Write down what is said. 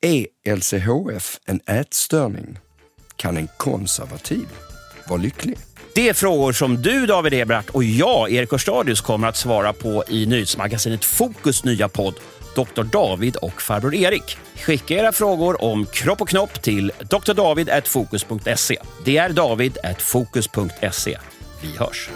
Är LCHF en ätstörning? Kan en konservativ vara lycklig? Det är frågor som du, David Ebert, och jag, Erik Hörstadius, kommer att svara på i nyhetsmagasinet Fokus nya podd Dr. David och farbror Erik. Skicka era frågor om kropp och knopp till drdavid.fokus.se. Det är david.fokus.se. Vi hörs!